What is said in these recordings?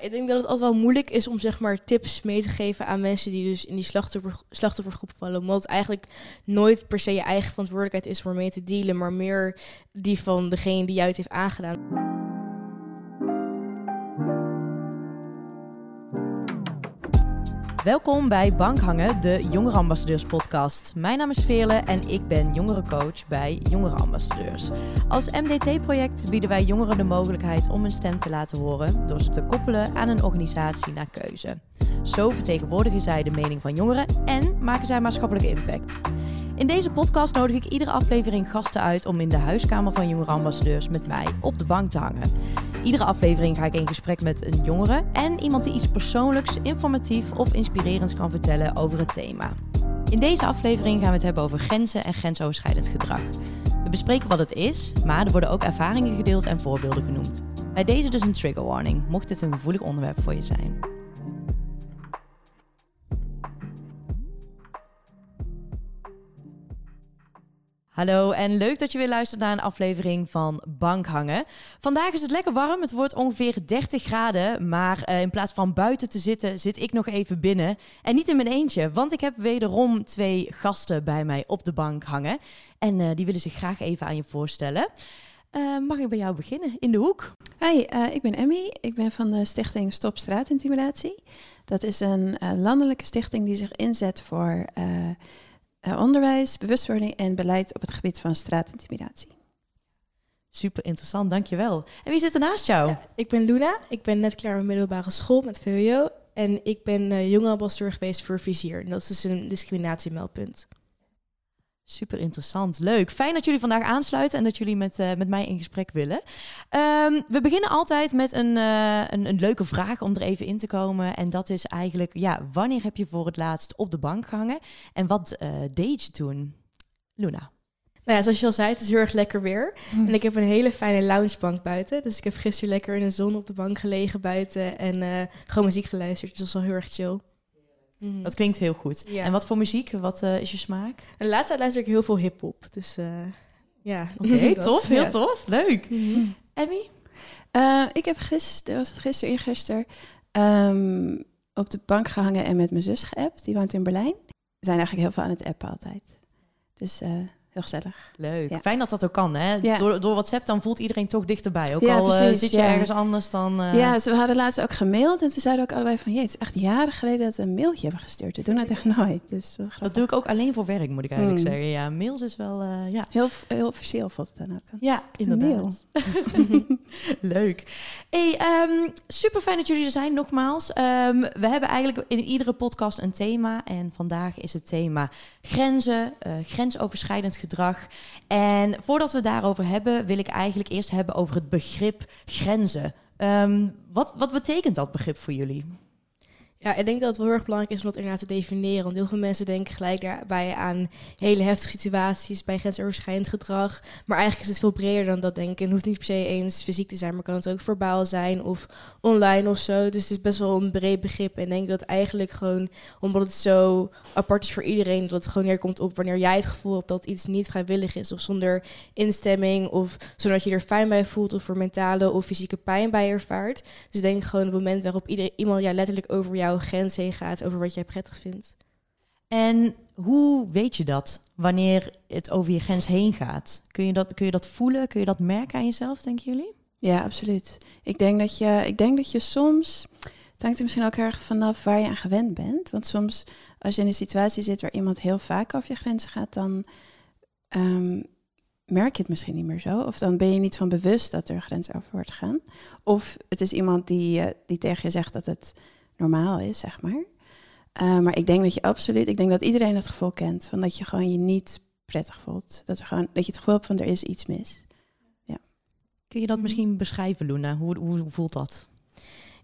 Ik denk dat het altijd wel moeilijk is om zeg maar tips mee te geven aan mensen die dus in die slachtoffer, slachtoffergroep vallen. Omdat het eigenlijk nooit per se je eigen verantwoordelijkheid is om mee te dealen, maar meer die van degene die jou het heeft aangedaan. Welkom bij Bankhangen, de Jongerenambassadeurs podcast. Mijn naam is Veerle en ik ben jongerencoach bij Jongerenambassadeurs. Als MDT-project bieden wij jongeren de mogelijkheid om hun stem te laten horen door ze te koppelen aan een organisatie naar keuze. Zo vertegenwoordigen zij de mening van jongeren en maken zij maatschappelijke impact. In deze podcast nodig ik iedere aflevering gasten uit om in de huiskamer van jongerenambassadeurs met mij op de bank te hangen. Iedere aflevering ga ik in gesprek met een jongere en iemand die iets persoonlijks, informatief of inspirerends kan vertellen over het thema. In deze aflevering gaan we het hebben over grenzen en grensoverschrijdend gedrag. We bespreken wat het is, maar er worden ook ervaringen gedeeld en voorbeelden genoemd. Bij deze dus een trigger warning, mocht dit een gevoelig onderwerp voor je zijn. Hallo en leuk dat je weer luistert naar een aflevering van Bankhangen. Vandaag is het lekker warm, het wordt ongeveer 30 graden, maar uh, in plaats van buiten te zitten, zit ik nog even binnen. En niet in mijn eentje, want ik heb wederom twee gasten bij mij op de bank hangen. En uh, die willen zich graag even aan je voorstellen. Uh, mag ik bij jou beginnen, in de hoek? Hi, ik ben Emmy. Ik ben van de stichting Stop Straatintimidatie. Dat is een landelijke stichting die zich inzet voor onderwijs, bewustwording en beleid op het gebied van straatintimidatie. Super interessant, dankjewel. En wie zit er naast jou? Ja, ik ben Luna, ik ben net klaar met middelbare school met VWO en ik ben uh, jonge ambassadeur geweest voor Vizier. En dat is dus een discriminatiemeldpunt. Super interessant, leuk. Fijn dat jullie vandaag aansluiten en dat jullie met, uh, met mij in gesprek willen. Um, we beginnen altijd met een, uh, een, een, leuke vraag om er even in te komen. En dat is eigenlijk, ja, wanneer heb je voor het laatst op de bank gehangen? En wat uh, deed je toen? Luna. Nou ja, zoals je al zei, het is heel erg lekker weer. Hm. En ik heb een hele fijne loungebank buiten. Dus ik heb gisteren lekker in de zon op de bank gelegen buiten en gewoon muziek geluisterd. Dus dat was wel heel erg chill. Mm. Dat klinkt heel goed. En wat voor muziek? Wat uh, is je smaak? En laatst tijd luister ik heel veel hip-hop. Dus uh, ja. Oké, okay, tof. Heel ja. tof. Leuk. Mm. Emmy? Uh, ik heb gisteren, was het gisteren, eergisteren, um, op de bank gehangen en met mijn zus geappt. Die woont in Berlijn. We zijn eigenlijk heel veel aan het appen altijd. Dus heel gezellig. Leuk. Fijn dat dat ook kan, hè? Door, door WhatsApp dan voelt iedereen toch dichterbij. Ook al uh, zit je ergens anders dan... Uh... Ja, ze hadden laatst ook gemaild en ze zeiden ook allebei van... Jee, het is echt jaren geleden dat we een mailtje hebben gestuurd. We doen dat echt nooit. Dus, dat doe ik ook alleen voor werk, moet ik eigenlijk hmm. zeggen. Ja, mails is wel... Uh, ja. Heel, heel officieel voelt het dan ook. Ja, inderdaad. Leuk. Hey, um, super fijn dat jullie er zijn, nogmaals. Um, we hebben eigenlijk in iedere podcast een thema. En vandaag is het thema grenzen, grensoverschrijdend gedrag. En voordat we daarover hebben, wil ik eigenlijk eerst hebben over het begrip grenzen. Um, wat, wat betekent dat begrip voor jullie? Ja, ik denk dat het wel heel erg belangrijk is om dat inderdaad te definiëren. Want heel veel mensen denken gelijk daarbij aan hele heftige situaties, bij grensoverschrijdend gedrag. Maar eigenlijk is het veel breder dan dat, denk ik. En het hoeft niet per se eens fysiek te zijn, maar kan het ook verbaal zijn of online of zo. Dus het is best wel een breed begrip. En ik denk dat eigenlijk gewoon, omdat het zo apart is voor iedereen, dat het gewoon neerkomt op wanneer jij het gevoel hebt dat iets niet vrijwillig is. Of zonder instemming, of zodat je er fijn bij voelt, of voor mentale of fysieke pijn bij ervaart. Dus denk gewoon het moment waarop iemand jou letterlijk over jou grens heen gaat over wat jij prettig vindt. En hoe weet je dat wanneer het over je grens heen gaat? Kun je dat, kun je dat voelen? Kun je dat merken aan jezelf, denken jullie? Ja, absoluut. Ik denk dat je, ik denk dat je soms. Het hangt er misschien ook erg vanaf waar je aan gewend bent. Want soms, als je in een situatie zit waar iemand heel vaak over je grenzen gaat, dan um, merk je het misschien niet meer zo. Of dan ben je niet van bewust dat er grens over wordt gaan. Of het is iemand die, uh, die tegen je zegt dat het normaal is, zeg maar. Uh, maar ik denk dat je absoluut, ik denk dat iedereen het gevoel kent van dat je gewoon je niet prettig voelt. Dat, er gewoon, dat je het gevoel hebt van er is iets mis. Ja. Kun je dat misschien beschrijven, Luna? Hoe, hoe voelt dat?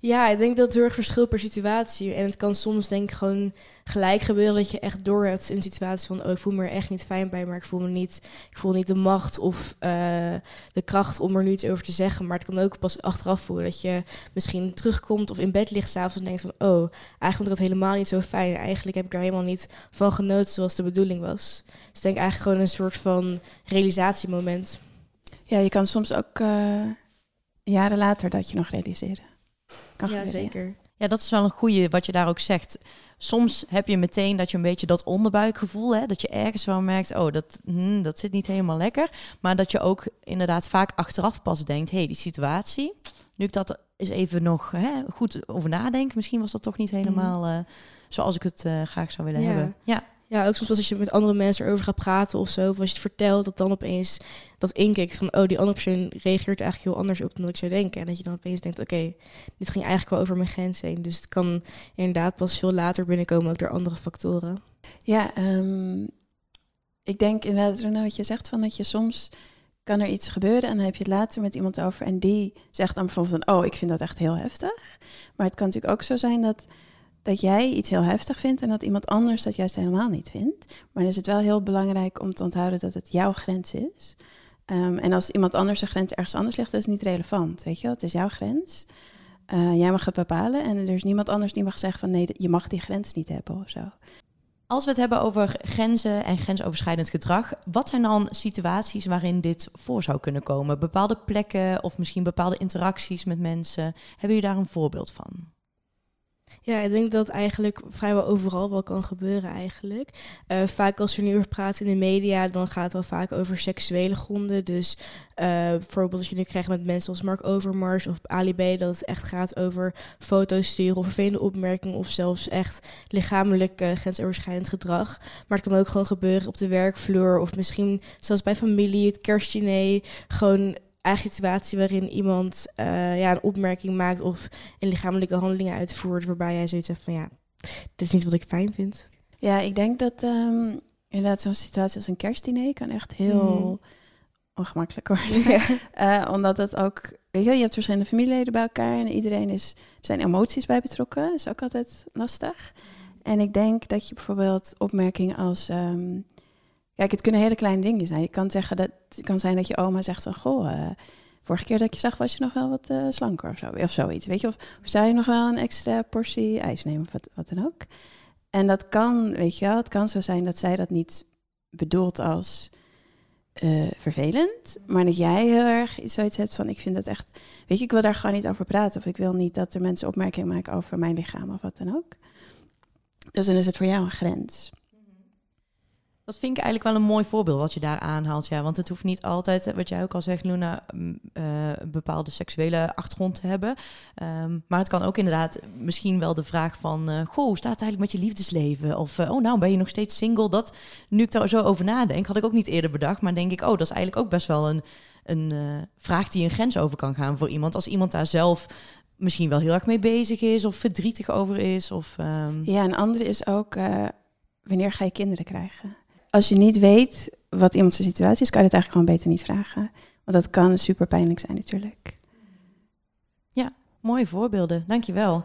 Ja, ik denk dat het heel erg verschilt per situatie. En het kan soms denk ik gewoon gelijk gebeuren dat je echt door hebt in een situatie van... oh, ik voel me er echt niet fijn bij, maar ik voel me niet... ik voel niet de macht of uh, de kracht om er nu iets over te zeggen. Maar het kan ook pas achteraf voelen dat je misschien terugkomt of in bed ligt s'avonds en denkt van... oh, eigenlijk vond ik dat helemaal niet zo fijn. Eigenlijk heb ik daar helemaal niet van genoten zoals de bedoeling was. Dus ik denk eigenlijk gewoon een soort van realisatiemoment. Ja, je kan soms ook uh, jaren later dat je nog realiseren Kan ja, gebeuren, zeker. Ja, dat is wel een goede wat je daar ook zegt. Soms heb je meteen dat je een beetje dat onderbuikgevoel, hè, dat je ergens wel merkt, oh, dat, hm, dat zit niet helemaal lekker. Maar dat je ook inderdaad vaak achteraf pas denkt, hé, hey, die situatie, nu ik dat eens even nog hè, goed over nadenk, misschien was dat toch niet helemaal uh, zoals ik het uh, graag zou willen Ja. hebben. Ja. Ja, ook soms als je met andere mensen erover gaat praten of zo, of als je het vertelt, dat dan opeens dat inkikt van, oh, die andere persoon reageert eigenlijk heel anders op dan ik zou denken. En dat je dan opeens denkt, oké, dit ging eigenlijk wel over mijn grens heen. Dus het kan inderdaad pas veel later binnenkomen, ook door andere factoren. Ja, ehm, ik denk inderdaad, Rona, wat je zegt, van dat je soms kan er iets gebeuren en dan heb je het later met iemand over en die zegt dan bijvoorbeeld van, oh, ik vind dat echt heel heftig. Maar het kan natuurlijk ook zo zijn dat, dat jij iets heel heftig vindt en dat iemand anders dat juist helemaal niet vindt. Maar dan is het wel heel belangrijk om te onthouden dat het jouw grens is. Um, en als iemand anders zijn grens ergens anders ligt, dat is niet relevant, weet je wel? Het is jouw grens. Uh, jij mag het bepalen en er is niemand anders die mag zeggen van nee, je mag die grens niet hebben of zo. Als we het hebben over grenzen en grensoverschrijdend gedrag, wat zijn dan situaties waarin dit voor zou kunnen komen? Bepaalde plekken of misschien bepaalde interacties met mensen? Hebben jullie daar een voorbeeld van? Ja, ik denk dat eigenlijk vrijwel overal wel kan gebeuren eigenlijk. Uh, vaak als we nu over praten in de media, dan gaat het wel vaak over seksuele gronden. Dus uh, bijvoorbeeld als je nu krijgt met mensen als Mark Overmars of Ali B, dat het echt gaat over foto's sturen of vervelende opmerkingen of zelfs echt lichamelijk uh, grensoverschrijdend gedrag. Maar het kan ook gewoon gebeuren op de werkvloer of misschien zelfs bij familie, het kerstdiner, gewoon eigen situatie waarin iemand uh, ja, een opmerking maakt of een lichamelijke handelingen uitvoert waarbij jij zoiets hebt van ja, dit is niet wat ik fijn vind. Ja, ik denk dat um, inderdaad zo'n situatie als een kerstdiner kan echt heel mm. ongemakkelijk worden. Ja. Uh, omdat het ook, weet je, je hebt verschillende familieleden bij elkaar en iedereen is, er zijn emoties bij betrokken. Dat is ook altijd lastig. En ik denk dat je bijvoorbeeld opmerkingen als um, Kijk, het kunnen hele kleine dingen zijn. Je kan zeggen dat het kan zijn dat je oma zegt van goh, uh, vorige keer dat ik je zag was je nog wel wat uh, slanker of zo, of zoiets. Weet je, of, of zou je nog wel een extra portie ijs nemen of wat, dan ook. En dat kan, weet je wel, het kan zo zijn dat zij dat niet bedoelt als uh, vervelend, maar dat jij heel erg iets zoiets hebt van ik vind dat echt, weet je, ik wil daar gewoon niet over praten of ik wil niet dat er mensen opmerkingen maken over mijn lichaam of wat dan ook. Dus dan is het voor jou een grens. Dat vind ik eigenlijk wel een mooi voorbeeld wat je daar aanhaalt. Ja, want het hoeft niet altijd, wat jij ook al zegt, Luna, uh, een bepaalde seksuele achtergrond te hebben. Um, maar het kan ook inderdaad misschien wel de vraag van, uh, goh, hoe staat het eigenlijk met je liefdesleven? Of, uh, oh nou, ben je nog steeds single? Dat, nu ik daar zo over nadenk, had ik ook niet eerder bedacht. Maar denk ik, oh, dat is eigenlijk ook best wel een, een vraag die een grens over kan gaan voor iemand. Als iemand daar zelf misschien wel heel erg mee bezig is of verdrietig over is. Of, um... Ja, een andere is ook, wanneer ga je kinderen krijgen? Als je niet weet wat iemand zijn situatie is, kan je het eigenlijk gewoon beter niet vragen. Want dat kan super pijnlijk zijn natuurlijk. Ja, mooie voorbeelden. Dankjewel.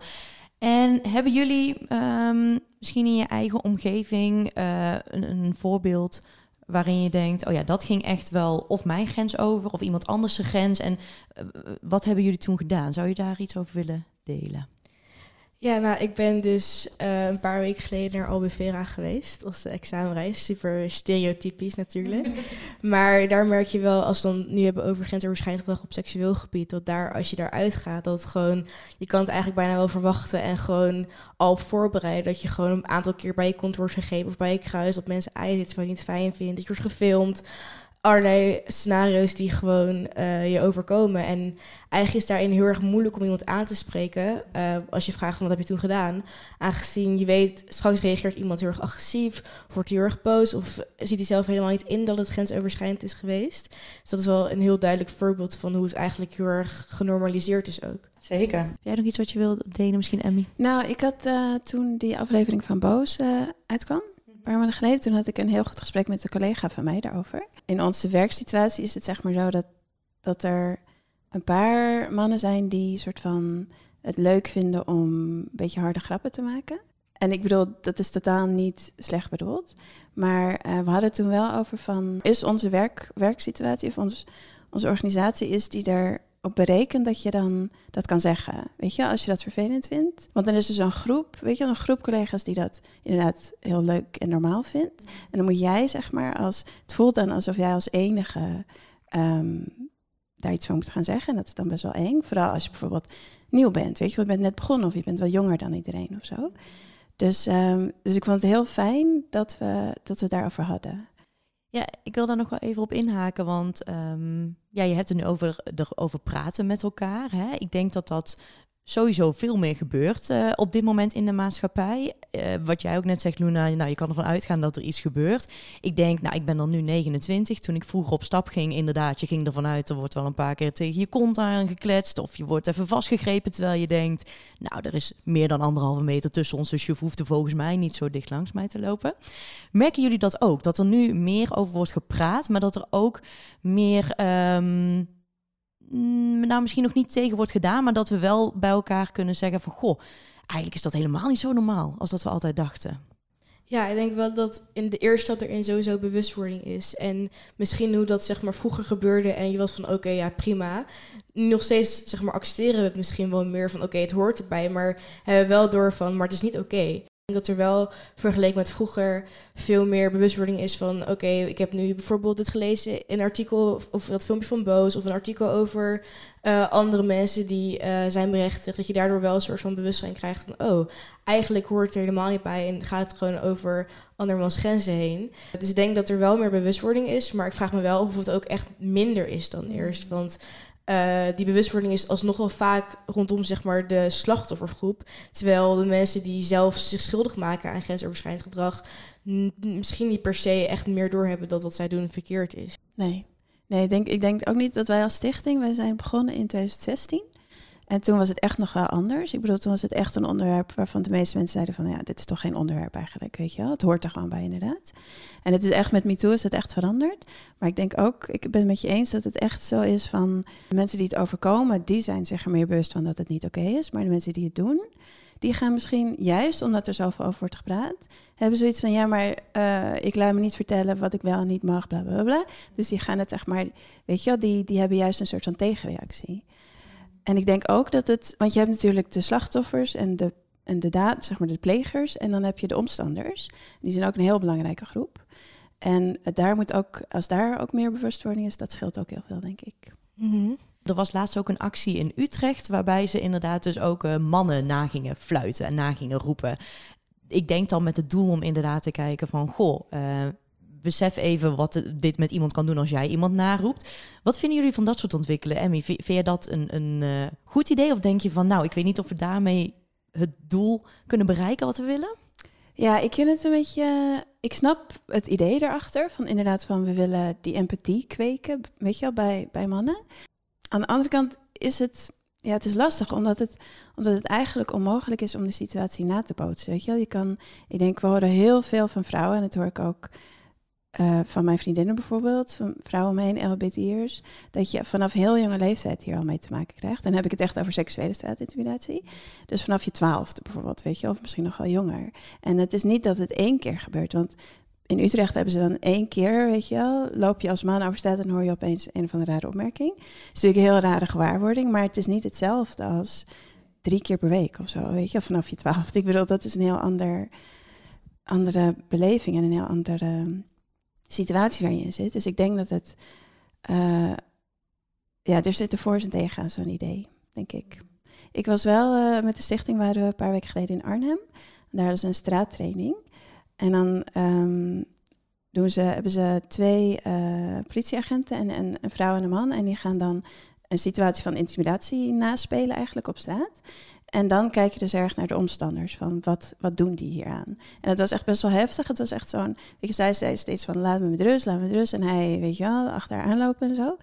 En hebben jullie um, misschien in je eigen omgeving uh, een, een, voorbeeld waarin je denkt, oh ja, dat ging echt wel of mijn grens over of iemand anders zijn grens. En uh, wat hebben jullie toen gedaan? Zou je daar iets over willen delen? Ja, nou, ik ben dus uh, een paar weken geleden naar Albufeira geweest als examenreis. Super stereotypisch natuurlijk. maar daar merk je wel, als we dan nu hebben over grensoverschrijdend gedrag op seksueel gebied, dat daar, als je daaruit gaat, dat het gewoon, je kan het eigenlijk bijna wel verwachten en gewoon al op voorbereiden. Dat je gewoon een aantal keer bij je kont wordt gegeven of bij je kruis, dat mensen eigen wat je niet fijn vindt, dat je wordt gefilmd allerlei scenario's die gewoon uh, je overkomen. En eigenlijk is daarin heel erg moeilijk om iemand aan te spreken. Uh, als je vraagt van wat heb je toen gedaan. Aangezien je weet, straks reageert iemand heel erg agressief. Of wordt hij heel erg boos. Of ziet hij zelf helemaal niet in dat het grensoverschrijdend is geweest. Dus dat is wel een heel duidelijk voorbeeld van hoe het eigenlijk heel erg genormaliseerd is ook. Zeker. Heb jij nog iets wat je wilde delen misschien, Emmy? Nou, ik had uh, toen die aflevering van Boos uitkwam. Paar maanden geleden, toen had ik een heel goed gesprek met een collega van mij daarover in onze werksituatie is het zeg maar zo dat, dat er een paar mannen zijn die soort van het leuk vinden om een beetje harde grappen te maken. En ik bedoel, dat is totaal niet slecht bedoeld. Maar uh, we hadden toen wel over van, is onze werk, werksituatie of ons, onze organisatie, is die er op berekend dat je dan dat kan zeggen. Weet je, als je dat vervelend vindt. Want dan is er zo'n groep, weet je, een groep collega's die dat inderdaad heel leuk en normaal vindt. En dan moet jij, zeg maar, als het voelt dan alsof jij als enige um, daar iets van moet gaan zeggen. En dat is dan best wel eng. Vooral als je bijvoorbeeld nieuw bent. Weet je, je bent net begonnen of je bent wel jonger dan iedereen of zo. Dus, um, dus ik vond het heel fijn dat we, dat we daarover hadden. Ja, ik wil daar nog wel even op inhaken, want um, ja, je hebt het nu over, erover praten met elkaar. Hè? Ik denk dat dat sowieso veel meer gebeurt uh, op dit moment in de maatschappij. Uh, wat jij ook net zegt, Luna, nou, je kan ervan uitgaan dat er iets gebeurt. Ik denk, nou, ik ben dan nu 29. Toen ik vroeger op stap ging, inderdaad, je ging ervan uit, er wordt wel een paar keer tegen je kont aangekletst. Of je wordt even vastgegrepen terwijl je denkt, nou, er is meer dan anderhalve meter tussen ons, dus je hoeft er volgens mij niet zo dicht langs mij te lopen. Merken jullie dat ook? Dat er nu meer over wordt gepraat, maar dat er ook meer... Mm, nou misschien nog niet tegen wordt gedaan, maar dat we wel bij elkaar kunnen zeggen van goh, eigenlijk is dat helemaal niet zo normaal als dat we altijd dachten. Ja, ik denk wel dat in de eerste stap erin sowieso bewustwording is. En misschien hoe dat zeg maar vroeger gebeurde en je was van oké, ja prima. Nog steeds zeg maar accepteren we het misschien wel meer van oké, het hoort erbij, maar hebben we wel door van, maar het is niet oké dat er wel vergeleken met vroeger veel meer bewustwording is van oké, ik heb nu bijvoorbeeld dit gelezen in een artikel of dat filmpje van Boos of een artikel over uh, andere mensen die uh, zijn berechtigd, dat je daardoor wel een soort van bewustzijn krijgt van oh, eigenlijk hoort er helemaal niet bij en gaat het gewoon over andermans grenzen heen. Dus ik denk dat er wel meer bewustwording is, maar ik vraag me wel of het ook echt minder is dan eerst, want uh, die bewustwording is alsnog wel vaak rondom zeg maar, de slachtoffergroep. Terwijl de mensen die zelf zich schuldig maken aan grensoverschrijdend gedrag... misschien niet per se echt meer doorhebben dat wat zij doen verkeerd is. Nee, nee ik, denk, ik denk ook niet dat wij als stichting... wij zijn begonnen in 2016... En toen was het echt nog wel anders. Ik bedoel, toen was het echt een onderwerp waarvan de meeste mensen zeiden van ja, dit is toch geen onderwerp eigenlijk, weet je wel. Het hoort er gewoon bij inderdaad. En het is echt met MeToo is het echt veranderd. Maar ik denk ook, ik ben het met je eens dat het echt zo is van mensen die het overkomen, die zijn zich er meer bewust van dat het niet oké is. Maar de mensen die het doen, die gaan misschien juist omdat er zoveel over wordt gepraat, hebben zoiets van ja, maar uh, ik laat me niet vertellen wat ik wel en niet mag, bla bla bla. Dus die gaan het zeg maar, weet je wel, die, die hebben juist een soort van tegenreactie. En ik denk ook dat het, want je hebt natuurlijk de slachtoffers en de, en de daad, zeg maar de plegers, en dan heb je de omstanders. Die zijn ook een heel belangrijke groep. En daar moet ook, als daar ook meer bewustwording is, dat scheelt ook heel veel, denk ik. Mm Er was laatst ook een actie in Utrecht waarbij ze inderdaad dus ook uh, mannen nagingen fluiten en nagingen roepen. Ik denk dan met het doel om inderdaad te kijken van, goh, uh, besef even wat dit met iemand kan doen als jij iemand naroept. Wat vinden jullie van dat soort ontwikkelen? Emmy, vind, je dat een, een uh, goed idee? Of denk je van, nou, ik weet niet of we daarmee het doel kunnen bereiken wat we willen? Ja, ik vind het een beetje. Ik snap het idee erachter. Van inderdaad, van we willen die empathie kweken, weet je wel, bij, bij mannen. Aan de andere kant is het. Ja, het is lastig, omdat het, omdat het eigenlijk onmogelijk is om de situatie na te bootsen. Weet je wel, je kan. Ik denk, we horen heel veel van vrouwen, en dat hoor ik ook uh, van mijn vriendinnen bijvoorbeeld, van vrouwen omheen, LBT'ers, dat je vanaf heel jonge leeftijd hier al mee te maken krijgt. Dan heb ik het echt over seksuele straatintimidatie. Dus vanaf je twaalfde bijvoorbeeld, weet je, of misschien nog wel jonger. En het is niet dat het één keer gebeurt, want in Utrecht hebben ze dan één keer, weet je wel, loop je als man over straat en hoor je opeens een of andere rare opmerking. Het is natuurlijk een heel rare gewaarwording, maar het is niet hetzelfde als drie keer per week of zo, weet je, vanaf je twaalfde. Ik bedoel, dat is een heel ander, andere beleving en een heel andere situatie waar je in zit. Dus ik denk dat het. Uh, ja, er zitten voor en tegen aan zo'n idee, denk ik. Ik was wel uh, met de stichting, waren we een paar weken geleden in Arnhem. Daar is een straattraining. En dan um, doen ze, hebben ze twee uh, politieagenten, en, en, een vrouw en een man. En die gaan dan een situatie van intimidatie naspelen eigenlijk op straat. En dan kijk je dus erg naar de omstanders, van wat, wat doen die hier aan? En het was echt best wel heftig. Het was echt zo'n, weet je, zij zei steeds van laat me met rust, laat me met rust. En hij, weet je wel, achter haar en zo.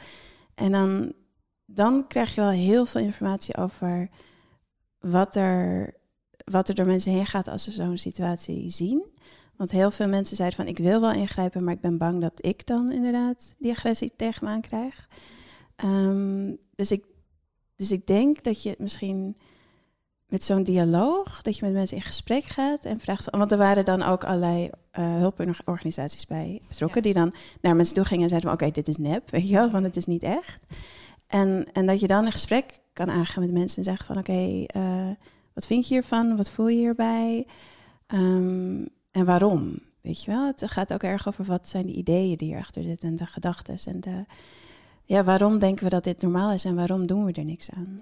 En dan, dan krijg je wel heel veel informatie over wat er, wat er door mensen heen gaat als ze zo'n situatie zien. Want heel veel mensen zeiden van ik wil wel ingrijpen, maar ik ben bang dat ik dan inderdaad die agressie tegen me aan krijg. Um, dus, ik, dus ik denk dat je misschien met zo'n dialoog, dat je met mensen in gesprek gaat en vraagt. Want er waren dan ook allerlei uh, hulporganisaties bij betrokken, die dan naar mensen toe gingen en zeiden: Oké, dit is nep, weet je wel, want het is niet echt. En, en dat je dan een gesprek kan aangaan met mensen en zeggen: van oké, okay, uh, eh, wat vind je hiervan? Wat voel je hierbij? Um, en waarom? Weet je wel, het gaat ook erg over wat zijn de ideeën die erachter zitten en de gedachten en de ja, waarom denken we dat dit normaal is en waarom doen we er niks aan?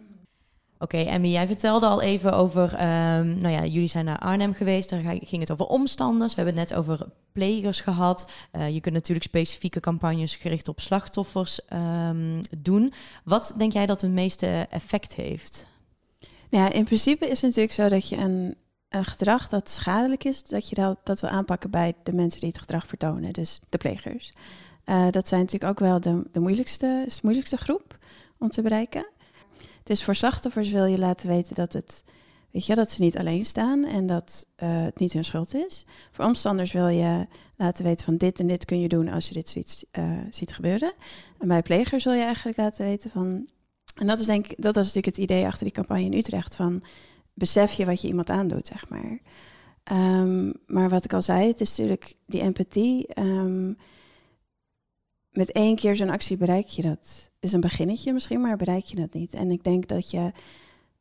Oké, Emmy, jij vertelde al even over, ehm, nou ja, jullie zijn naar Arnhem geweest, daar ging het over omstanders. We hebben het net over plegers gehad. Uh, je kunt natuurlijk specifieke campagnes gericht op slachtoffers um, doen. Wat denk jij dat het meeste effect heeft? Nou ja, in principe is het natuurlijk zo dat je een, een gedrag dat schadelijk is, dat je dat, dat wil aanpakken bij de mensen die het gedrag vertonen, dus de plegers. Uh, dat zijn natuurlijk ook wel de, de moeilijkste, de moeilijkste groep om te bereiken. Dus voor slachtoffers wil je laten weten dat, het, weet je, dat ze niet alleen staan en dat uh, het niet hun schuld is. Voor omstanders wil je laten weten van dit en dit kun je doen als je dit zoiets uh, ziet gebeuren. En bij plegers wil je eigenlijk laten weten van... En dat, is denk, dat was natuurlijk het idee achter die campagne in Utrecht van... besef je wat je iemand aandoet, zeg maar. Um, maar wat ik al zei, het is natuurlijk die empathie... Um, met één keer zo'n actie bereik je dat. Is een beginnetje misschien, maar bereik je dat niet. En ik denk dat je,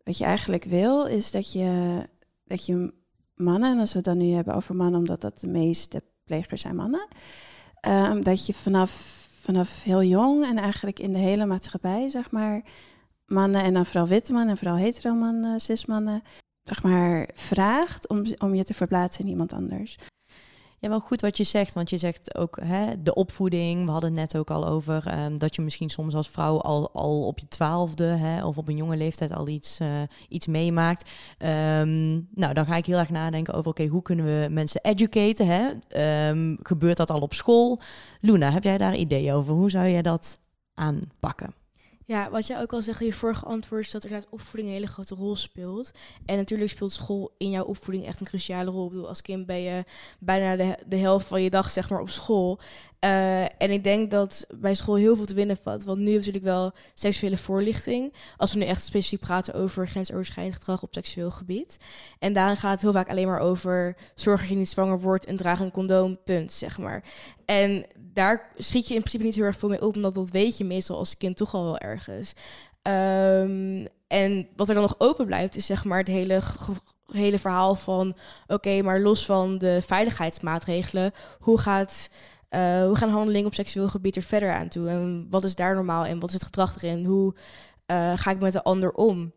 wat je eigenlijk wil, is dat je, dat je mannen, en als we het dan nu hebben over mannen, omdat dat de meeste plegers zijn mannen, um, dat je vanaf, vanaf heel jong en eigenlijk in de hele maatschappij, zeg maar, mannen en dan vooral witte mannen en vooral hetero mannen, cismannen, zeg maar, vraagt om, om je te verplaatsen in iemand anders. Ja, wel goed wat je zegt, want je zegt ook hè, de opvoeding. We hadden het net ook al over um, dat je misschien soms als vrouw al, al op je twaalfde hè, of op een jonge leeftijd al iets, uh, iets meemaakt. Um, nou, dan ga ik heel erg nadenken over, oké, hoe kunnen we mensen educaten? Hè? Um, gebeurt dat al op school? Luna, heb jij daar ideeën over? Hoe zou je dat aanpakken? Ja, wat jij ook al zegt in je vorige antwoord is dat inderdaad opvoeding een hele grote rol speelt. En natuurlijk speelt school in jouw opvoeding echt een cruciale rol. Ik bedoel, als kind ben je bijna de, de helft van je dag zeg maar op school. Uh, en ik denk dat bij school heel veel te winnen valt. Want nu natuurlijk wel seksuele voorlichting. Als we nu echt specifiek praten over grensoverschrijdend gedrag op seksueel gebied. En daarin gaat het heel vaak alleen maar over zorg dat je niet zwanger wordt en draag een condoom, punt, zeg maar. En daar schiet je in principe niet heel erg veel mee op, omdat dat weet je meestal als kind toch al wel ergens. Um, en wat er dan nog open blijft, is zeg maar het hele hele verhaal van oké, maar los van de veiligheidsmaatregelen, hoe gaat hoe gaan handelingen op seksueel gebied er verder aan toe? En wat is daar normaal en wat is het gedrag erin? Hoe uh, ga ik met de ander om?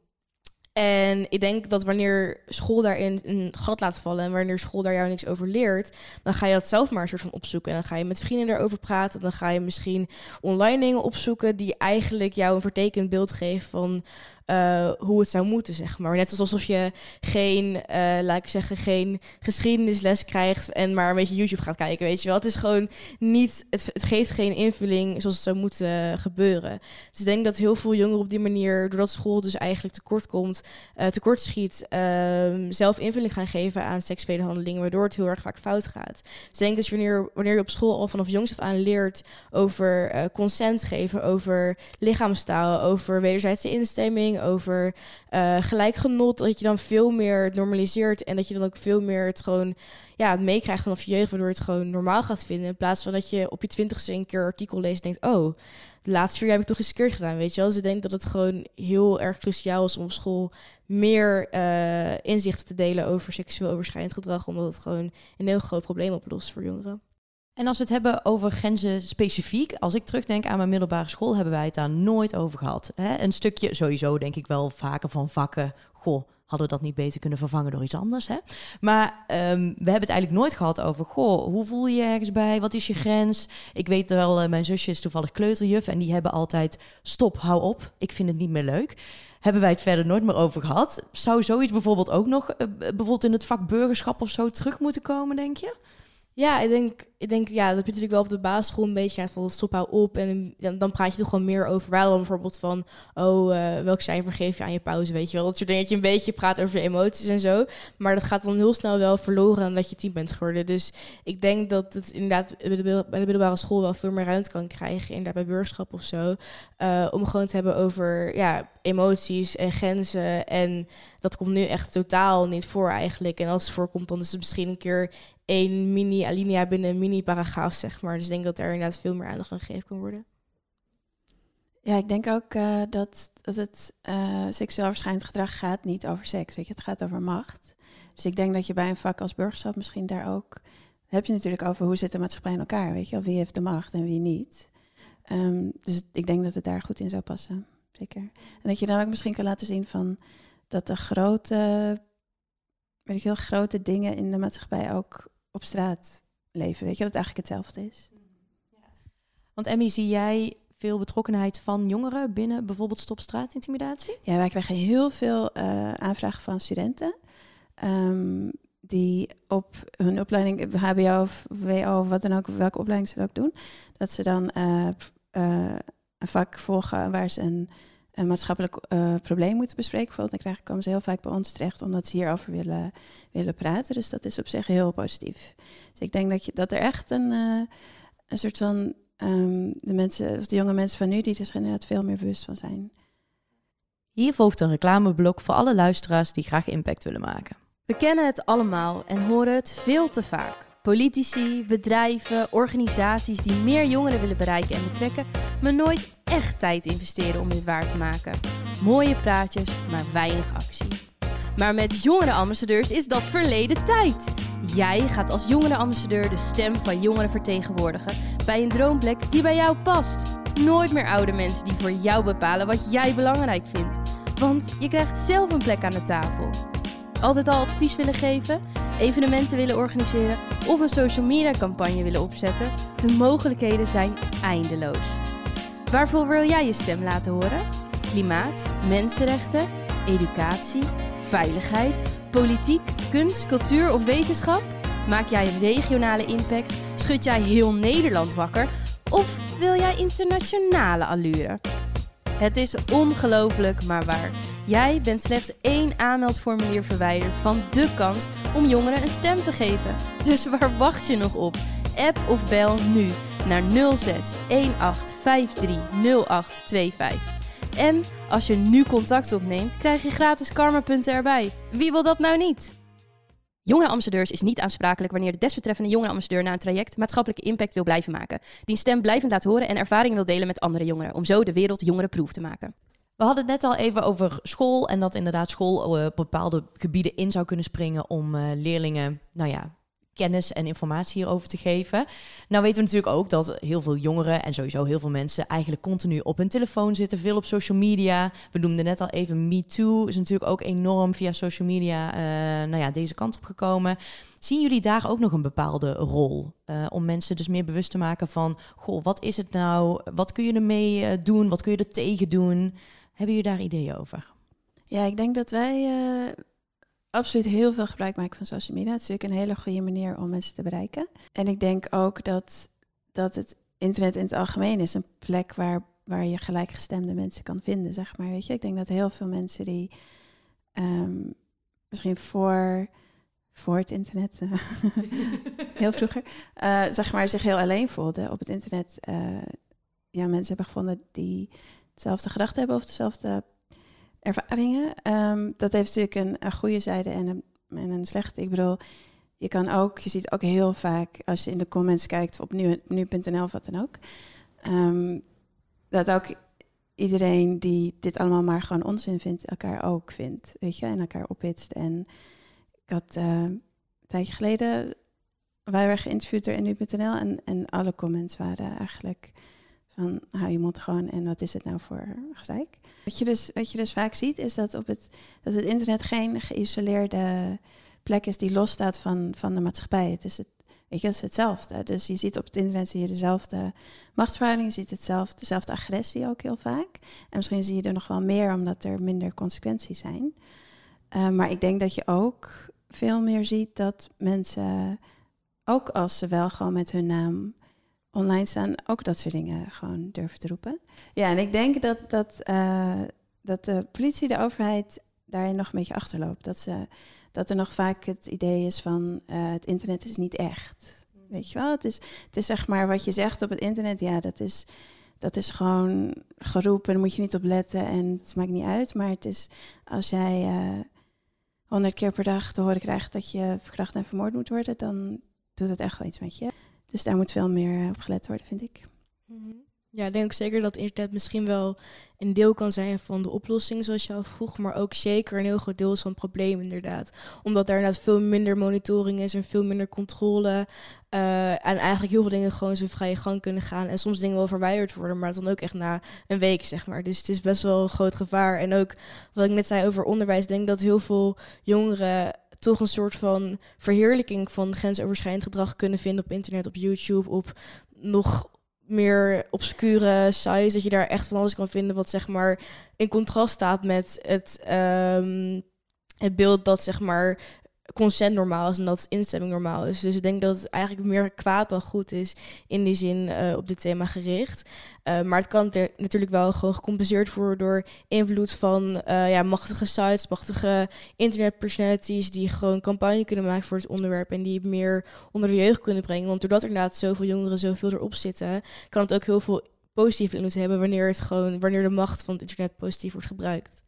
En ik denk dat wanneer school daarin een gat laat vallen en wanneer school daar jou niks over leert, dan ga je dat zelf maar een soort van opzoeken. En dan ga je met vrienden daarover praten. Dan ga je misschien online dingen opzoeken die eigenlijk jou een vertekend beeld geven van uh, hoe het zou moeten, zeg maar. Net alsof je geen, uh, laat ik zeggen, geen geschiedenisles krijgt en maar een beetje YouTube gaat kijken, weet je wel. Het is gewoon niet, het, het geeft geen invulling zoals het zou moeten gebeuren. Dus ik denk dat heel veel jongeren op die manier, doordat school dus eigenlijk tekort komt, uh, tekort schiet, ehm, zelf invulling gaan geven aan seksuele handelingen, waardoor het heel erg vaak fout gaat. Dus ik denk dat je wanneer, wanneer je op school al vanaf jongs af aan leert over consent geven, over lichaamstaal, over wederzijdse instemming, over uh, gelijkgenot, dat je dan veel meer normaliseert en dat je dan ook veel meer het gewoon ja, meekrijgt vanaf je jeugd, waardoor het gewoon normaal gaat vinden. In plaats van dat je op je twintigste een keer artikel leest en denkt, oh, de laatste vier jaar heb ik toch eens keer gedaan, weet je wel. Dus ik denk dat het gewoon heel erg cruciaal is om op school meer uh, inzichten te delen over seksueel overschrijdend gedrag, omdat het gewoon een heel groot probleem oplost voor jongeren. En als we het hebben over grenzen specifiek, als ik terugdenk aan mijn middelbare school, hebben wij het daar nooit over gehad. Hè? Een stukje, sowieso denk ik wel vaker van vakken, goh, hadden we dat niet beter kunnen vervangen door iets anders. Hè? Maar um, we hebben het eigenlijk nooit gehad over, goh, hoe voel je je ergens bij? Wat is je grens? Ik weet wel, uh, mijn zusje is toevallig kleuterjuf en die hebben altijd, stop, hou op, ik vind het niet meer leuk. Hebben wij het verder nooit meer over gehad? Zou zoiets bijvoorbeeld ook nog, uh, bijvoorbeeld in het vak burgerschap of zo, terug moeten komen, denk je? Ja, ik denk, ik denk, ja, dat je natuurlijk wel op de basisschool een beetje van stop hou op. En dan, dan praat je toch gewoon meer over waarom bijvoorbeeld van, oh, uh, welk cijfer geef je aan je pauze, weet je wel. Dat soort dingen, dat je een beetje praat over je emoties en zo. Maar dat gaat dan heel snel wel verloren omdat je tien bent geworden. Dus ik denk dat het inderdaad bij de, middelbare school wel veel meer ruimte kan krijgen, inderdaad bij burgerschap of zo. Uh, om gewoon te hebben over, ja, emoties en grenzen. En dat komt nu echt totaal niet voor eigenlijk. En als het voorkomt, dan is het misschien een keer één mini-alinea binnen een mini-paragraaf, zeg maar. Dus ik denk dat er inderdaad veel meer aandacht aan gegeven kan worden. Ja, ik denk ook uh, dat, dat het uh, seksueel verschijnend gedrag gaat niet over seks. Weet je, het gaat over macht. Dus ik denk dat je bij een vak als burgerschap misschien daar ook... heb je natuurlijk over hoe zit de maatschappij in elkaar, weet je wel. Wie heeft de macht en wie niet. Ehm, dus ik denk dat het daar goed in zou passen. Zeker. En dat je dan ook misschien kan laten zien van dat de grote, weet ik heel grote dingen in de maatschappij ook op straat leven. Weet je, dat het eigenlijk hetzelfde is. Want Emmy, zie jij veel betrokkenheid van jongeren binnen bijvoorbeeld stopstraatintimidatie? Ja, wij krijgen heel veel uh, aanvragen van studenten. Um, die op hun opleiding, HBO of WO of wat dan ook, welke opleiding ze ook doen, dat ze dan uh, uh, een vak volgen waar ze een, een maatschappelijk uh, probleem moeten bespreken. Bijvoorbeeld, dan krijgen, komen ze heel vaak bij ons terecht omdat ze hierover willen, willen praten. Dus dat is op zich heel positief. Dus ik denk dat, je, dat er echt een, een soort van um, de mensen, of de jonge mensen van nu, die er inderdaad veel meer bewust van zijn. Hier volgt een reclameblok voor alle luisteraars die graag impact willen maken. We kennen het allemaal en horen het veel te vaak. Politici, bedrijven, organisaties die meer jongeren willen bereiken en betrekken, maar nooit echt tijd investeren om dit waar te maken. Mooie praatjes, maar weinig actie. Maar met jongerenambassadeurs is dat verleden tijd. Jij gaat als jongerenambassadeur de stem van jongeren vertegenwoordigen bij een droomplek die bij jou past. Nooit meer oude mensen die voor jou bepalen wat jij belangrijk vindt. Want je krijgt zelf een plek aan de tafel. Altijd al advies willen geven, evenementen willen organiseren of een social media campagne willen opzetten? De mogelijkheden zijn eindeloos. Waarvoor wil jij je stem laten horen? Klimaat, mensenrechten, educatie, veiligheid, politiek, kunst, cultuur of wetenschap? Maak jij een regionale impact? Schud jij heel Nederland wakker? Of wil jij internationale allure? Het is ongelooflijk, maar waar. Jij bent slechts één aanmeldformulier verwijderd van de kans om jongeren een stem te geven. Dus waar wacht je nog op? App of bel nu naar 06 1853 0825. En als je nu contact opneemt, krijg je gratis karmapunten erbij. Wie wil dat nou niet? Jonge ambassadeurs is niet aansprakelijk wanneer de desbetreffende jonge ambassadeur na een traject maatschappelijke impact wil blijven maken. Die stem blijvend laat horen en ervaringen wil delen met andere jongeren, om zo de wereld jongerenproef te maken. We hadden het net al even over school en dat inderdaad school uh, bepaalde gebieden in zou kunnen springen om uh, leerlingen, nou ja, kennis en informatie hierover te geven. Nou weten we natuurlijk ook dat heel veel jongeren en sowieso heel veel mensen eigenlijk continu op hun telefoon zitten, veel op social media. We noemden net al even MeToo, is natuurlijk ook enorm via social media uh, nou ja, deze kant op gekomen. Zien jullie daar ook nog een bepaalde rol uh, om mensen dus meer bewust te maken van, goh, wat is het nou? Wat kun je ermee uh, doen? Wat kun je er tegen doen? Hebben jullie daar ideeën over? Ja, ik denk dat wij absoluut heel veel gebruik maken van social media. Het is natuurlijk een hele goede manier om mensen te bereiken. En ik denk ook dat, dat het internet in het algemeen is een plek waar, waar je gelijkgestemde mensen kan vinden, zeg maar. Weet je, ik denk dat heel veel mensen die um, misschien voor, voor het internet, uh, heel vroeger, uh, zeg maar, zich heel alleen voelden op het internet. Uh, ja, mensen hebben gevonden die hetzelfde gedachten hebben of dezelfde ervaringen. Um, dat heeft natuurlijk een, goede zijde en een, en een slechte. Ik bedoel, je kan ook, je ziet ook heel vaak als je in de comments kijkt op nu.nl nu of wat dan ook, um, dat ook iedereen die dit allemaal maar gewoon onzin vindt, elkaar ook vindt, weet je, en elkaar ophitst. En ik had uh, een tijdje geleden, wij werden geïnterviewd door nu.nl en, en alle comments waren eigenlijk van hou je mond gewoon en wat is het nou voor gezeik. Wat je dus, wat je dus vaak ziet is dat, op het, dat het internet geen geïsoleerde plek is die losstaat van, van de maatschappij. Het is, het, weet je, is hetzelfde. Dus je ziet op het internet zie je dezelfde machtsverhoudingen, je ziet hetzelfde, dezelfde agressie ook heel vaak. En misschien zie je er nog wel meer omdat er minder consequenties zijn. Uh, maar ik denk dat je ook veel meer ziet dat mensen, ook als ze wel gewoon met hun naam online staan, ook dat soort dingen gewoon durven te roepen. Ja, en ik denk dat, dat, uh, dat de politie, de overheid daarin nog een beetje achterloopt. Dat, ze, dat er nog vaak het idee is van uh, het internet is niet echt. Weet je wel, het is, het is zeg maar wat je zegt op het internet, ja, dat is, dat is gewoon geroepen, daar moet je niet op letten en het maakt niet uit. Maar het is als jij honderd uh, keer per dag te horen krijgt dat je verkracht en vermoord moet worden, dan doet het echt wel iets met je. Dus daar moet veel meer op gelet worden, vind ik. Mhm. Ja, ik denk ook zeker dat internet misschien wel een deel kan zijn van de oplossing, zoals je al vroeg, maar ook zeker een heel groot deel is van het probleem, inderdaad. Omdat daar inderdaad veel minder monitoring is en veel minder controle. eh, en eigenlijk heel veel dingen gewoon zo vrije gang kunnen gaan. En soms dingen wel verwijderd worden, maar dan ook echt na een week, zeg maar. Dus het is best wel een groot gevaar. En ook wat ik net zei over onderwijs, denk dat heel veel jongeren toch een soort van verheerlijking van grensoverschrijdend gedrag kunnen vinden op internet, op YouTube, op nog meer obscure sites, dat je daar echt van alles kan vinden wat zeg maar in contrast staat met het, ehm, het beeld dat zeg maar consent normaal is en dat instemming normaal is. Dus ik denk dat het eigenlijk meer kwaad dan goed is in die zin eh, op dit thema gericht. Uh, maar het kan er natuurlijk wel gewoon gecompenseerd worden door invloed van uh, ja, machtige sites, machtige internetpersonalities die gewoon campagne kunnen maken voor het onderwerp en die het meer onder de jeugd kunnen brengen. Want doordat er inderdaad zoveel jongeren zoveel erop zitten, kan het ook heel veel positieve invloed hebben wanneer het gewoon wanneer de macht van het internet positief wordt gebruikt.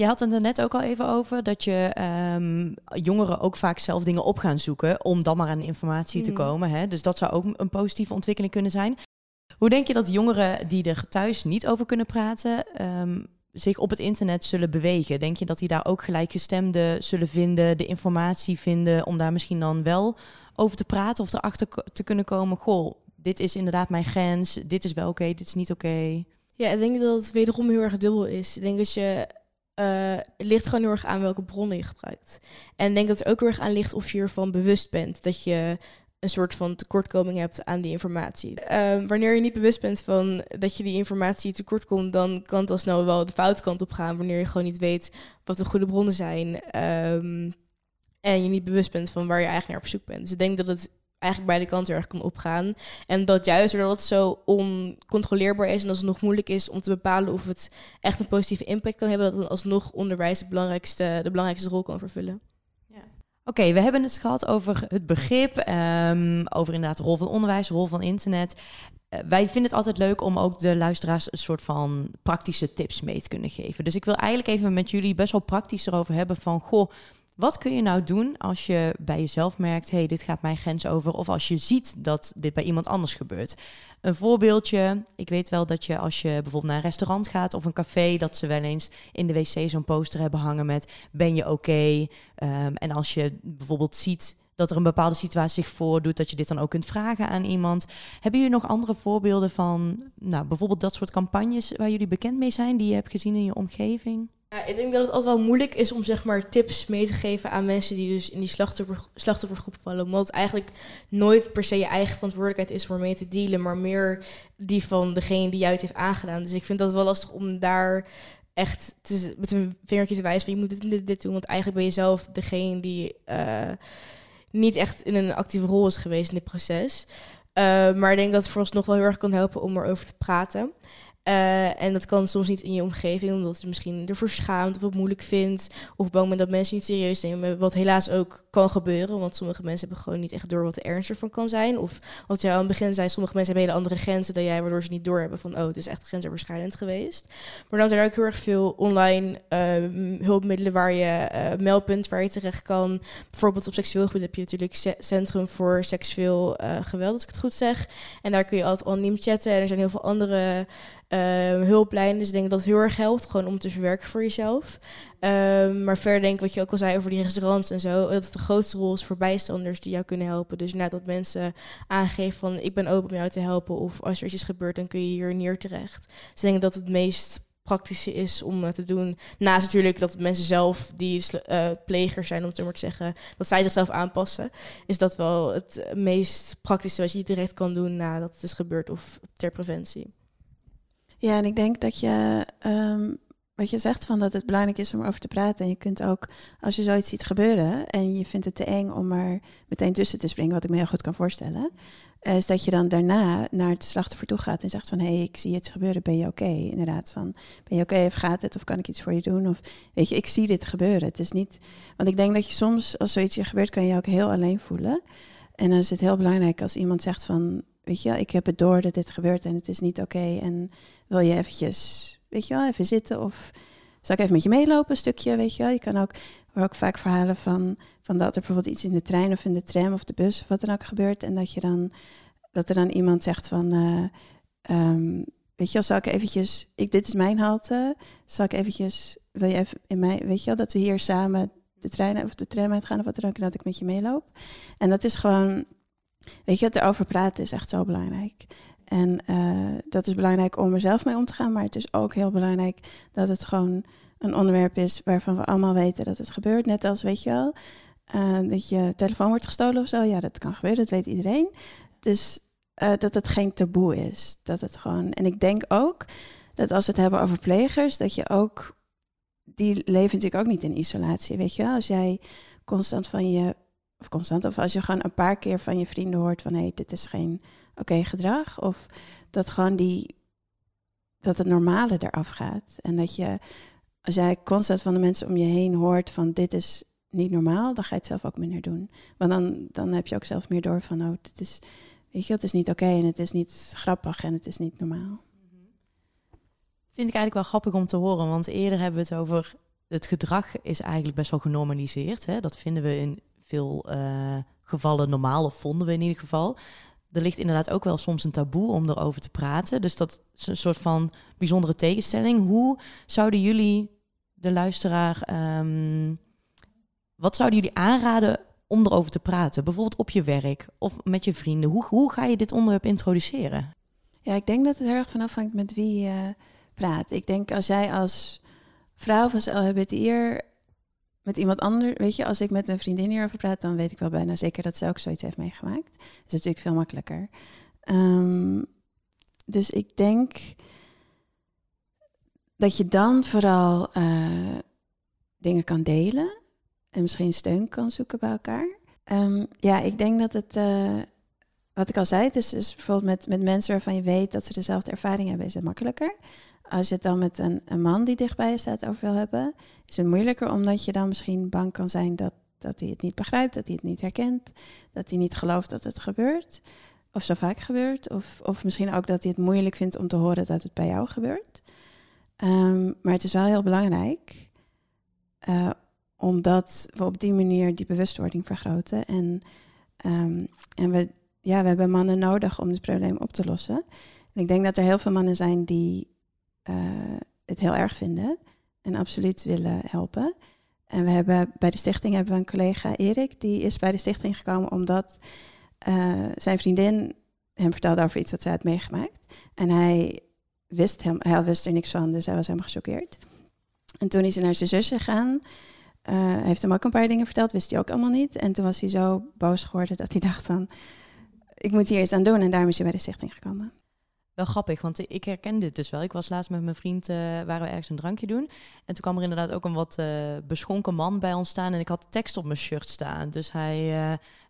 Je had het er net ook al even over dat je um, jongeren ook vaak zelf dingen op gaan zoeken om dan maar aan informatie te komen. Hè? Dus dat zou ook een positieve ontwikkeling kunnen zijn. Hoe denk je dat jongeren die er thuis niet over kunnen praten, um, zich op het internet zullen bewegen? Denk je dat die daar ook gelijkgestemden zullen vinden, de informatie vinden, om daar misschien dan wel over te praten of erachter te kunnen komen? Goh, dit is inderdaad mijn grens, dit is wel oké, okay, dit is niet oké. Okay. Ja, ik denk dat het wederom heel erg dubbel is. Ik denk dat je het ligt gewoon heel erg aan welke bronnen je gebruikt. En ik denk dat het ook heel erg aan ligt of je ervan bewust bent dat je een soort van tekortkoming hebt aan die informatie. Uh, wanneer je niet bewust bent van dat je die informatie tekort komt, dan kan het al snel wel de foute kant op gaan. Wanneer je gewoon niet weet wat de goede bronnen zijn. Um, en je niet bewust bent van waar je eigenlijk naar op zoek bent. Dus ik denk dat het eigenlijk beide kanten erg kan opgaan. En dat juist doordat het zo oncontroleerbaar is en als het nog moeilijk is om te bepalen of het echt een positieve impact kan hebben, dat dan alsnog onderwijs de belangrijkste, de belangrijkste rol kan vervullen. Oké, we hebben het gehad over het begrip, um, over inderdaad de rol van onderwijs, de rol van internet. Uh, wij vinden het altijd leuk om ook de luisteraars een soort van praktische tips mee te kunnen geven. Dus ik wil eigenlijk even met jullie best wel praktisch erover hebben van, goh, wat kun je nou doen als je bij jezelf merkt, hey, dit gaat mijn grens over, of als je ziet dat dit bij iemand anders gebeurt? Een voorbeeldje, ik weet wel dat je als je bijvoorbeeld naar een restaurant gaat of een café, dat ze wel eens in de wc zo'n poster hebben hangen met ben je oké? Um, en als je bijvoorbeeld ziet dat er een bepaalde situatie zich voordoet, dat je dit dan ook kunt vragen aan iemand. Hebben jullie nog andere voorbeelden van, nou, bijvoorbeeld dat soort campagnes waar jullie bekend mee zijn, die je hebt gezien in je omgeving? Ik denk dat het altijd wel moeilijk is om zeg maar tips mee te geven aan mensen die dus in die slachtoffer, slachtoffergroep vallen. Omdat het eigenlijk nooit per se je eigen verantwoordelijkheid is om ermee te dealen, maar meer die van degene die jou het heeft aangedaan. Dus ik vind dat wel lastig om daar echt met een vingertje te wijzen van je moet dit dit, doen. Want eigenlijk ben je zelf degene die uh, niet echt in een actieve rol is geweest in dit proces. Uh, maar ik denk dat het vooralsnog wel heel erg kan helpen om erover te praten. Uh, en dat kan soms niet in je omgeving, omdat je misschien ervoor schaamt of het moeilijk vindt. Of bang bent dat mensen niet serieus nemen. Wat helaas ook kan gebeuren, want sommige mensen hebben gewoon niet echt door wat de ernst ervan kan zijn. Of wat jij aan het begin zei, sommige mensen hebben hele andere grenzen dan jij, waardoor ze niet doorhebben van, oh, het is echt grensoverschrijdend geweest. Maar dan zijn er ook heel erg veel online uh, hulpmiddelen waar je, uh, meldpunt waar je terecht kan. Bijvoorbeeld op seksueel gebied heb je natuurlijk Centrum voor Seksueel Geweld, als ik het goed zeg. En daar kun je altijd anoniem chatten en er zijn heel veel andere... Uh, hulplijnen. Dus ik denk dat het heel erg helpt, gewoon om te verwerken voor jezelf. Um, maar verder denk ik, wat je ook al zei over die restaurants en zo, dat het de grootste rol is voor bijstanders die jou kunnen helpen. Dus net dat mensen aangeven van, ik ben open om jou te helpen. Of als er iets is gebeurd, dan kun je hier neer terecht. Dus ik denk dat het meest praktische is om te doen. Naast natuurlijk dat mensen zelf die uh, plegers zijn, om het zo maar te zeggen, dat zij zichzelf aanpassen, is dat wel het meest praktische wat je direct kan doen nadat het is gebeurd of ter preventie. Ja, en ik denk dat je, um, wat je zegt, van dat het belangrijk is om erover te praten. En je kunt ook, als je zoiets ziet gebeuren en je vindt het te eng om er meteen tussen te springen, wat ik me heel goed kan voorstellen, is dat je dan daarna naar het slachtoffer toe gaat en zegt van, hé, hey, ik zie het gebeuren, ben je oké? Inderdaad, van, ben je oké of gaat het of kan ik iets voor je doen? Of, weet je, ik zie dit gebeuren. Het is niet, want ik denk dat je soms, als zoiets je gebeurt, kan je ook heel alleen voelen. En dan is het heel belangrijk als iemand zegt van, weet je, ik heb het door dat dit gebeurt en het is niet oké. En wil je eventjes, weet je wel, even zitten of zal ik even met je meelopen een stukje, weet je wel. Je kan ook, hoor ook vaak verhalen van, van dat er bijvoorbeeld iets in de trein of in de tram of de bus of wat dan ook gebeurt. En dat je dan, dat er dan iemand zegt van, uh, ehm, weet je wel, zal ik eventjes, ik, dit is mijn halte, zal ik eventjes, wil je even in mij, weet je wel, dat we hier samen de trein of de tram uitgaan of wat dan ook, en dat ik met je meeloop. En dat is gewoon, weet je, wat erover praten is echt zo belangrijk. En eh, dat is belangrijk om er zelf mee om te gaan, maar het is ook heel belangrijk dat het gewoon een onderwerp is waarvan we allemaal weten dat het gebeurt. Net als, weet je wel, eh, dat je telefoon wordt gestolen of zo. Ja, dat kan gebeuren, dat weet iedereen. Dus uh, dat het geen taboe is. Dat het gewoon. En ik denk ook dat als we het hebben over plegers, dat je ook. Die leven natuurlijk ook niet in isolatie. Weet je, als jij constant van je. Of constant, of als je gewoon een paar keer van je vrienden hoort van hé, hey, dit is geen oké gedrag. Of dat gewoon die. Dat het normale eraf gaat. En dat je. Als jij constant van de mensen om je heen hoort van dit is niet normaal, dan ga je het zelf ook minder doen. Want dan, dan heb je ook zelf meer door van, oh, dit is, weet je, het is niet oké en het is niet grappig en het is niet normaal. Vind ik eigenlijk wel grappig om te horen, want eerder hebben we het over het gedrag is eigenlijk best wel genormaliseerd. Hè? Dat vinden we in veel uh, gevallen normaal, vonden we in ieder geval. Er ligt inderdaad ook wel soms een taboe om erover te praten. Dus dat is een soort van bijzondere tegenstelling. Hoe zouden jullie de luisteraar um, wat zouden jullie aanraden om erover te praten? Bijvoorbeeld op je werk of met je vrienden. Hoe, hoe ga je dit onderwerp introduceren? Ja, ik denk dat het erg vanaf hangt met wie je praat. Ik denk als jij als vrouw van LHBTI'er met iemand anders, weet je, als ik met een vriendin hierover praat, dan weet ik wel bijna zeker dat ze ook zoiets heeft meegemaakt. Dat is natuurlijk veel makkelijker. Um, dus ik denk dat je dan vooral uh, dingen kan delen en misschien steun kan zoeken bij elkaar. Um, ja, ik denk dat het, uh, wat ik al zei, is, is bijvoorbeeld met, met mensen waarvan je weet dat ze dezelfde ervaring hebben, is het makkelijker. Als je het dan met een, een man die dichtbij je staat over wil hebben, is het moeilijker omdat je dan misschien bang kan zijn dat, dat hij het niet begrijpt, dat hij het niet herkent, dat hij niet gelooft dat het gebeurt. Of zo vaak gebeurt. Of, of misschien ook dat hij het moeilijk vindt om te horen dat het bij jou gebeurt. Um, maar het is wel heel belangrijk uh, omdat we op die manier die bewustwording vergroten. En, um, en we, ja, we hebben mannen nodig om het probleem op te lossen. En ik denk dat er heel veel mannen zijn die het heel erg vinden en absoluut willen helpen. En we hebben bij de stichting hebben we een collega Erik, die is bij de stichting gekomen omdat uh, zijn vriendin hem vertelde over iets wat zij had meegemaakt. En hij wist, hem, hij wist er niks van, dus hij was helemaal gechoqueerd. En toen is hij naar zijn zus gegaan. Uh, heeft hem ook een paar dingen verteld, wist hij ook allemaal niet. En toen was hij zo boos geworden dat hij dacht van... ik moet hier iets aan doen. En daarom is hij bij de stichting gekomen. Wel grappig, want ik herken dit dus wel. Ik was laatst met mijn vriend, uh, waren we ergens een drankje doen. En toen kwam er inderdaad ook een wat uh, beschonken man bij ons staan. En ik had tekst op mijn shirt staan. Dus hij,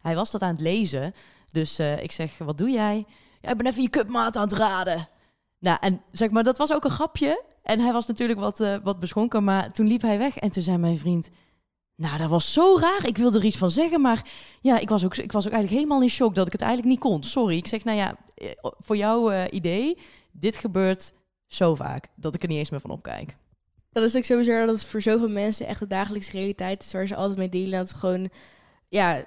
hij was dat aan het lezen. Dus ik zeg, wat doe jij? Ja, ik ben even je cupmaat aan het raden. Nou, en zeg maar, dat was ook een grapje. En hij was natuurlijk wat, wat beschonken, maar toen liep hij weg. En toen zei mijn vriend, nou, dat was zo raar. Ik wilde er iets van zeggen, maar ja, ik was ook, ik was ook eigenlijk helemaal in shock dat ik het eigenlijk niet kon. Sorry. Ik zeg, nou ja, eh, voor jouw uh, idee, dit gebeurt zo vaak dat ik er niet eens meer van opkijk. Dat is ook sowieso dat het voor zoveel mensen echt de dagelijkse realiteit is waar ze altijd mee delen. Dat het gewoon, ja,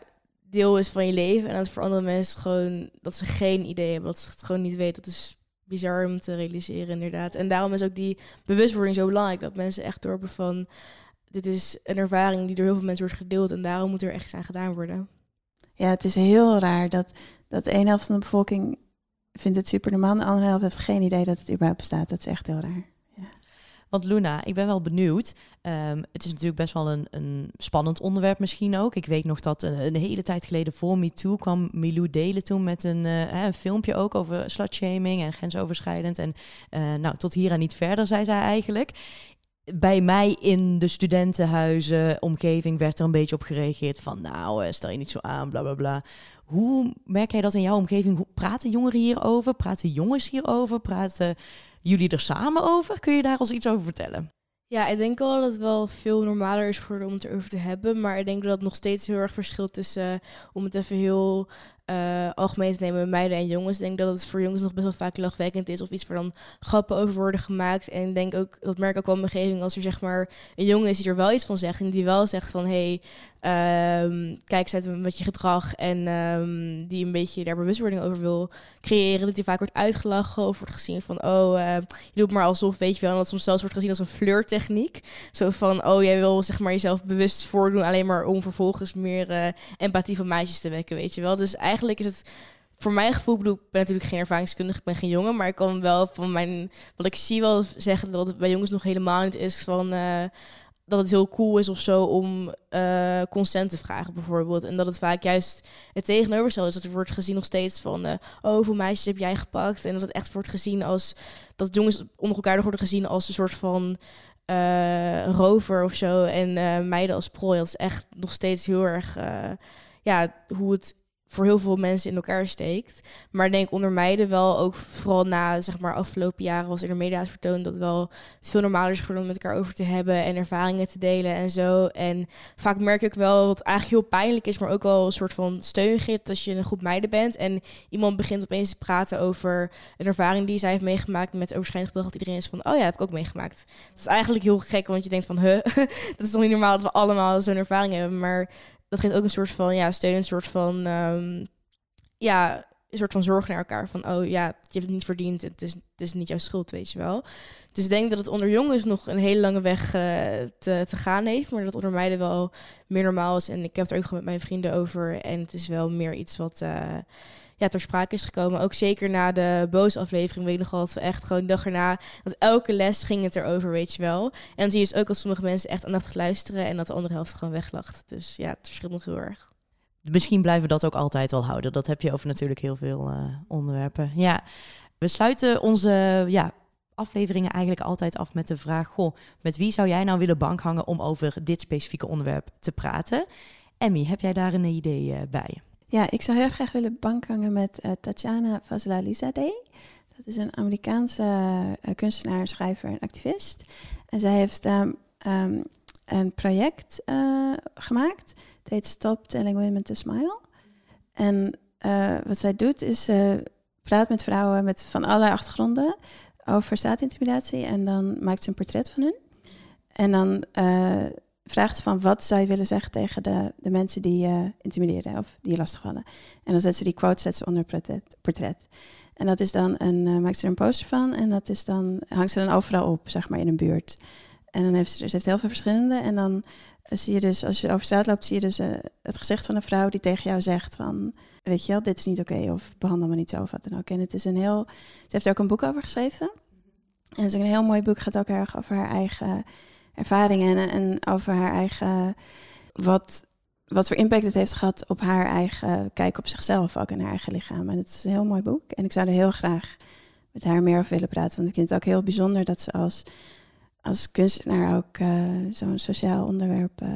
deel is van je leven. En dat voor andere mensen gewoon, dat ze geen idee hebben, dat ze het gewoon niet weten. Dat is bizar om te realiseren, inderdaad. En daarom is ook die bewustwording zo belangrijk. Dat mensen echt dorpen van... Dit is een ervaring die door heel veel mensen wordt gedeeld. En daarom moet er echt iets aan gedaan worden. Ja, het is heel raar dat, dat de ene helft van de bevolking vindt het super normaal. De andere helft heeft geen idee dat het überhaupt bestaat. Dat is echt heel raar. Want Luna, ik ben wel benieuwd. Um, het is natuurlijk best wel een, een, spannend onderwerp misschien ook. Ik weet nog dat een, een hele tijd geleden voor MeToo kwam Milou delen toen met een, uh, een filmpje ook over slutshaming en grensoverschrijdend. En uh, nou, tot hier en niet verder, zei zij eigenlijk. Bij mij in de studentenhuizen, omgeving, werd er een beetje op gereageerd van, nou, eh, stel je niet zo aan, bla bla bla. Hoe merk jij dat in jouw omgeving? Hoe praten jongeren hierover? Praten jongens hierover? Praten jullie er samen over? Kun je daar ons iets over vertellen? Ja, ik denk wel dat het wel veel normaler is geworden om het erover te hebben. Maar ik denk dat het nog steeds heel erg verschilt tussen, uh, om het even heel uh, algemeen te nemen meiden en jongens. Ik denk dat het voor jongens nog best wel vaak lachwekkend is of iets waar dan grappen over worden gemaakt. En ik denk ook, dat merk ik ook wel in mijn omgeving, als er zeg maar een jongen is die er wel iets van zegt en die wel zegt van hé, hey, um, kijk eens met je gedrag en um, die een beetje daar bewustwording over wil creëren, dat hij vaak wordt uitgelachen of wordt gezien van oh, uh, je doet maar alsof, weet je wel, en dat soms zelfs wordt gezien als een flirttechniek. Zo van oh, jij wil zeg maar jezelf bewust voordoen alleen maar om vervolgens meer uh, empathie van meisjes te wekken, weet je wel. Dus eigenlijk is het voor mijn gevoel, bedoel, ik ben natuurlijk geen ervaringskundige, ik ben geen jongen, maar ik kan wel van mijn, wat ik zie wel zeggen dat het bij jongens nog helemaal niet is van uh, dat het heel cool is of zo om uh, consent te vragen bijvoorbeeld. En dat het vaak juist het tegenovergestelde is. Dat er wordt gezien nog steeds van, uh, oh, hoeveel meisjes heb jij gepakt? En dat het echt wordt gezien als, dat jongens onder elkaar worden gezien als een soort van rover of zo. En meiden als prooi. Dat is echt nog steeds heel erg, ja, hoe het voor heel veel mensen in elkaar steekt. Maar denk onder meiden wel ook vooral na zeg maar afgelopen jaren was in de media vertoond dat wel veel normaler is geworden om met elkaar over te hebben en ervaringen te delen en zo. En vaak merk ik wel wat eigenlijk heel pijnlijk is, maar ook wel een soort van steun geeft als je een groep meiden bent en iemand begint opeens te praten over een ervaring die zij heeft meegemaakt met overschrijdend gedrag dat iedereen is van oh ja, heb ik ook meegemaakt. Dat is eigenlijk heel gek, want je denkt van huh, dat is toch niet normaal dat we allemaal zo'n ervaring hebben, maar dat geeft ook een soort van ja, steun, een soort van um, ja, een soort van zorg naar elkaar. Van oh ja, je hebt het niet verdiend. Het is, het is niet jouw schuld, weet je wel. Dus ik denk dat het onder jongens nog een hele lange weg uh, te, te gaan heeft. Maar dat onder meiden wel meer normaal is. En ik heb het er ook gewoon met mijn vrienden over. En het is wel meer iets wat. Uh, ja, ter sprake is gekomen. Ook zeker na de boze aflevering weet ik nog altijd echt gewoon dag erna dat elke les ging het erover, weet je wel. En dan zie je dus ook als sommige mensen echt aandachtig luisteren en dat de andere helft gewoon weglacht. Dus ja, het verschilt nog heel erg. Misschien blijven we dat ook altijd wel houden. Dat heb je over natuurlijk heel veel uh, onderwerpen. Ja, we sluiten onze ja, afleveringen eigenlijk altijd af met de vraag: Goh, met wie zou jij nou willen bankhangen om over dit specifieke onderwerp te praten? Emmy, heb jij daar een idee uh, bij? Ja, ik zou heel graag willen bankhangen met uh, Tatjana Fazlalizadeh. Dat is een Amerikaanse uh, kunstenaar, schrijver en activist. En zij heeft um, um, een project uh, gemaakt. Het heet Stop Telling Women to Smile. En wat zij doet is praat met vrouwen met van allerlei achtergronden over staatintimidatie. En dan maakt ze een portret van hun. En dan vraagt van wat zou je willen zeggen tegen de, de mensen die je uh, intimideren of die je lastigvallen. En dan zet ze die quote zet ze onder portret, portret. En dat is dan een, uh, maakt ze er een poster van en dat is dan, hangt ze dan overal op, zeg maar, in een buurt. En dan heeft ze, heeft heel veel verschillende. En dan uh, zie je dus, als je over straat loopt, zie je dus uh, het gezicht van een vrouw die tegen jou zegt van, weet je wel, dit is niet oké of behandel me niet zo of wat dan ook. En het is een heel, ze heeft er ook een boek over geschreven. En het is ook een heel mooi boek, gaat ook erg over haar eigen ervaringen en, en over haar eigen. Wat, wat voor impact het heeft gehad op haar eigen kijk op zichzelf, ook in haar eigen lichaam. En het is een heel mooi boek. En ik zou er heel graag met haar meer over willen praten. Want ik vind het ook heel bijzonder dat ze als, als kunstenaar ook uh, zo'n sociaal onderwerp uh,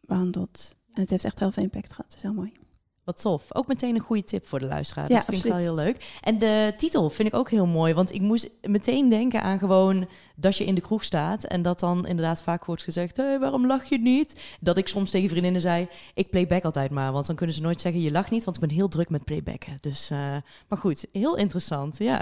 behandelt. En het heeft echt heel veel impact gehad. Het is heel mooi. Wat tof. Ook meteen een goede tip voor de luisteraar. Ja, dat vind absoluut. ik wel heel leuk. En de titel vind ik ook heel mooi. Want ik moest meteen denken aan gewoon dat je in de kroeg staat en dat dan inderdaad vaak wordt gezegd: hey, waarom lach je niet? Dat ik soms tegen vriendinnen zei: ik playback altijd maar, want dan kunnen ze nooit zeggen: je lacht niet, want ik ben heel druk met playbacken. Dus, uh, maar goed, heel interessant. Ja.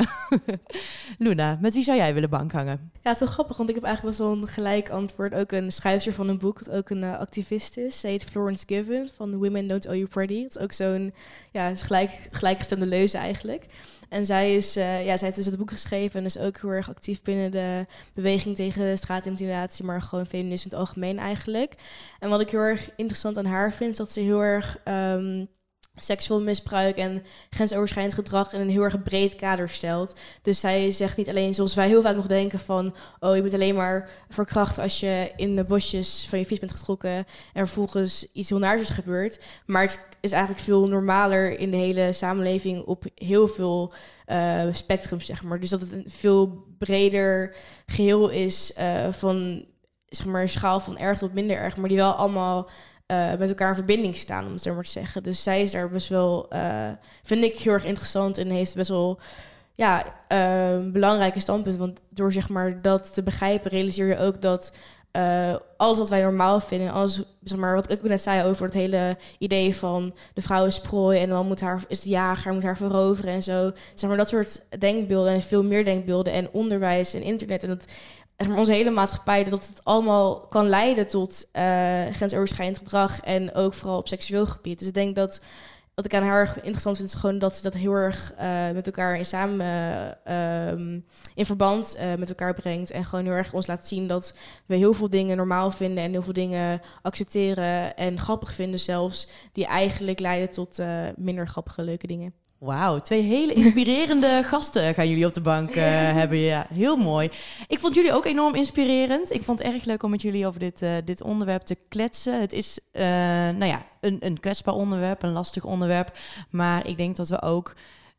Luna, met wie zou jij willen bankhangen? Ja, het is wel grappig, want ik heb eigenlijk wel zo'n gelijk antwoord. Ook een schrijver van een boek, dat ook een uh, activist is. Ze heet Florence Given van Women Don't Owe You Pretty. Het is ook zo'n ja, gelijk, gelijkgestemde leuze eigenlijk. En zij, is, uh, ja, zij heeft dus het boek geschreven en is ook heel erg actief binnen de beweging tegen straatintimidatie, maar gewoon feminisme in het algemeen eigenlijk. En wat ik heel erg interessant aan haar vind, is dat ze heel erg um, seksueel misbruik en grensoverschrijdend gedrag in een heel erg breed kader stelt. Dus zij zegt niet alleen zoals wij heel vaak nog denken van... oh, je moet alleen maar verkrachten als je in de bosjes van je fiets bent getrokken... en vervolgens iets heel naars is gebeurd. Maar het is eigenlijk veel normaler in de hele samenleving op heel veel uh, spectrum, zeg maar. Dus dat het een veel breder geheel is uh, van zeg maar, een schaal van erg tot minder erg... maar die wel allemaal uh, met elkaar in verbinding staan, om het zo maar te zeggen. Dus zij is daar best wel, uh, vind ik heel erg interessant en heeft best wel ja, uh, belangrijke standpunt. Want door zeg maar dat te begrijpen, realiseer je ook dat eh, alles wat wij normaal vinden, alles, zeg maar, wat ik ook net zei over het hele idee van de vrouw is prooi en dan moet haar, is de jager, moet haar veroveren en zo. Zeg maar dat soort denkbeelden en veel meer denkbeelden en onderwijs en internet en dat onze hele maatschappij, dat het allemaal kan leiden tot uh, grensoverschrijdend gedrag en ook vooral op seksueel gebied. Dus ik denk dat wat ik aan haar interessant vind, is gewoon dat ze dat heel erg uh, met elkaar in samen uh, in verband met elkaar brengt. En gewoon heel erg ons laat zien dat we heel veel dingen normaal vinden en heel veel dingen accepteren en grappig vinden zelfs, die eigenlijk leiden tot minder grappige, leuke dingen. Wauw, twee hele inspirerende gasten gaan jullie op de bank uh, hebben. Ja, heel mooi. Ik vond jullie ook enorm inspirerend. Ik vond het erg leuk om met jullie over dit, uh, dit onderwerp te kletsen. Het is, uh, nou ja, een, een kwetsbaar onderwerp, een lastig onderwerp. Maar ik denk dat we ook,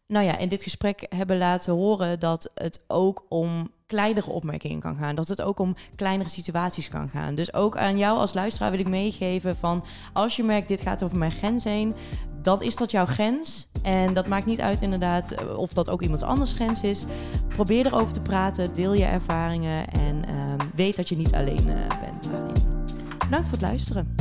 nou ja, in dit gesprek hebben laten horen dat het ook om kleinere opmerkingen kan gaan. Dat het ook om kleinere situaties kan gaan. Dus ook aan jou als luisteraar wil ik meegeven van... als je merkt, dit gaat over mijn grens heen... dan is dat jouw grens. En dat maakt niet uit inderdaad eh, of dat ook iemand anders grens is. Probeer erover te praten, deel je ervaringen... en uh, weet dat je niet alleen uh, bent daarin. Bedankt voor het luisteren.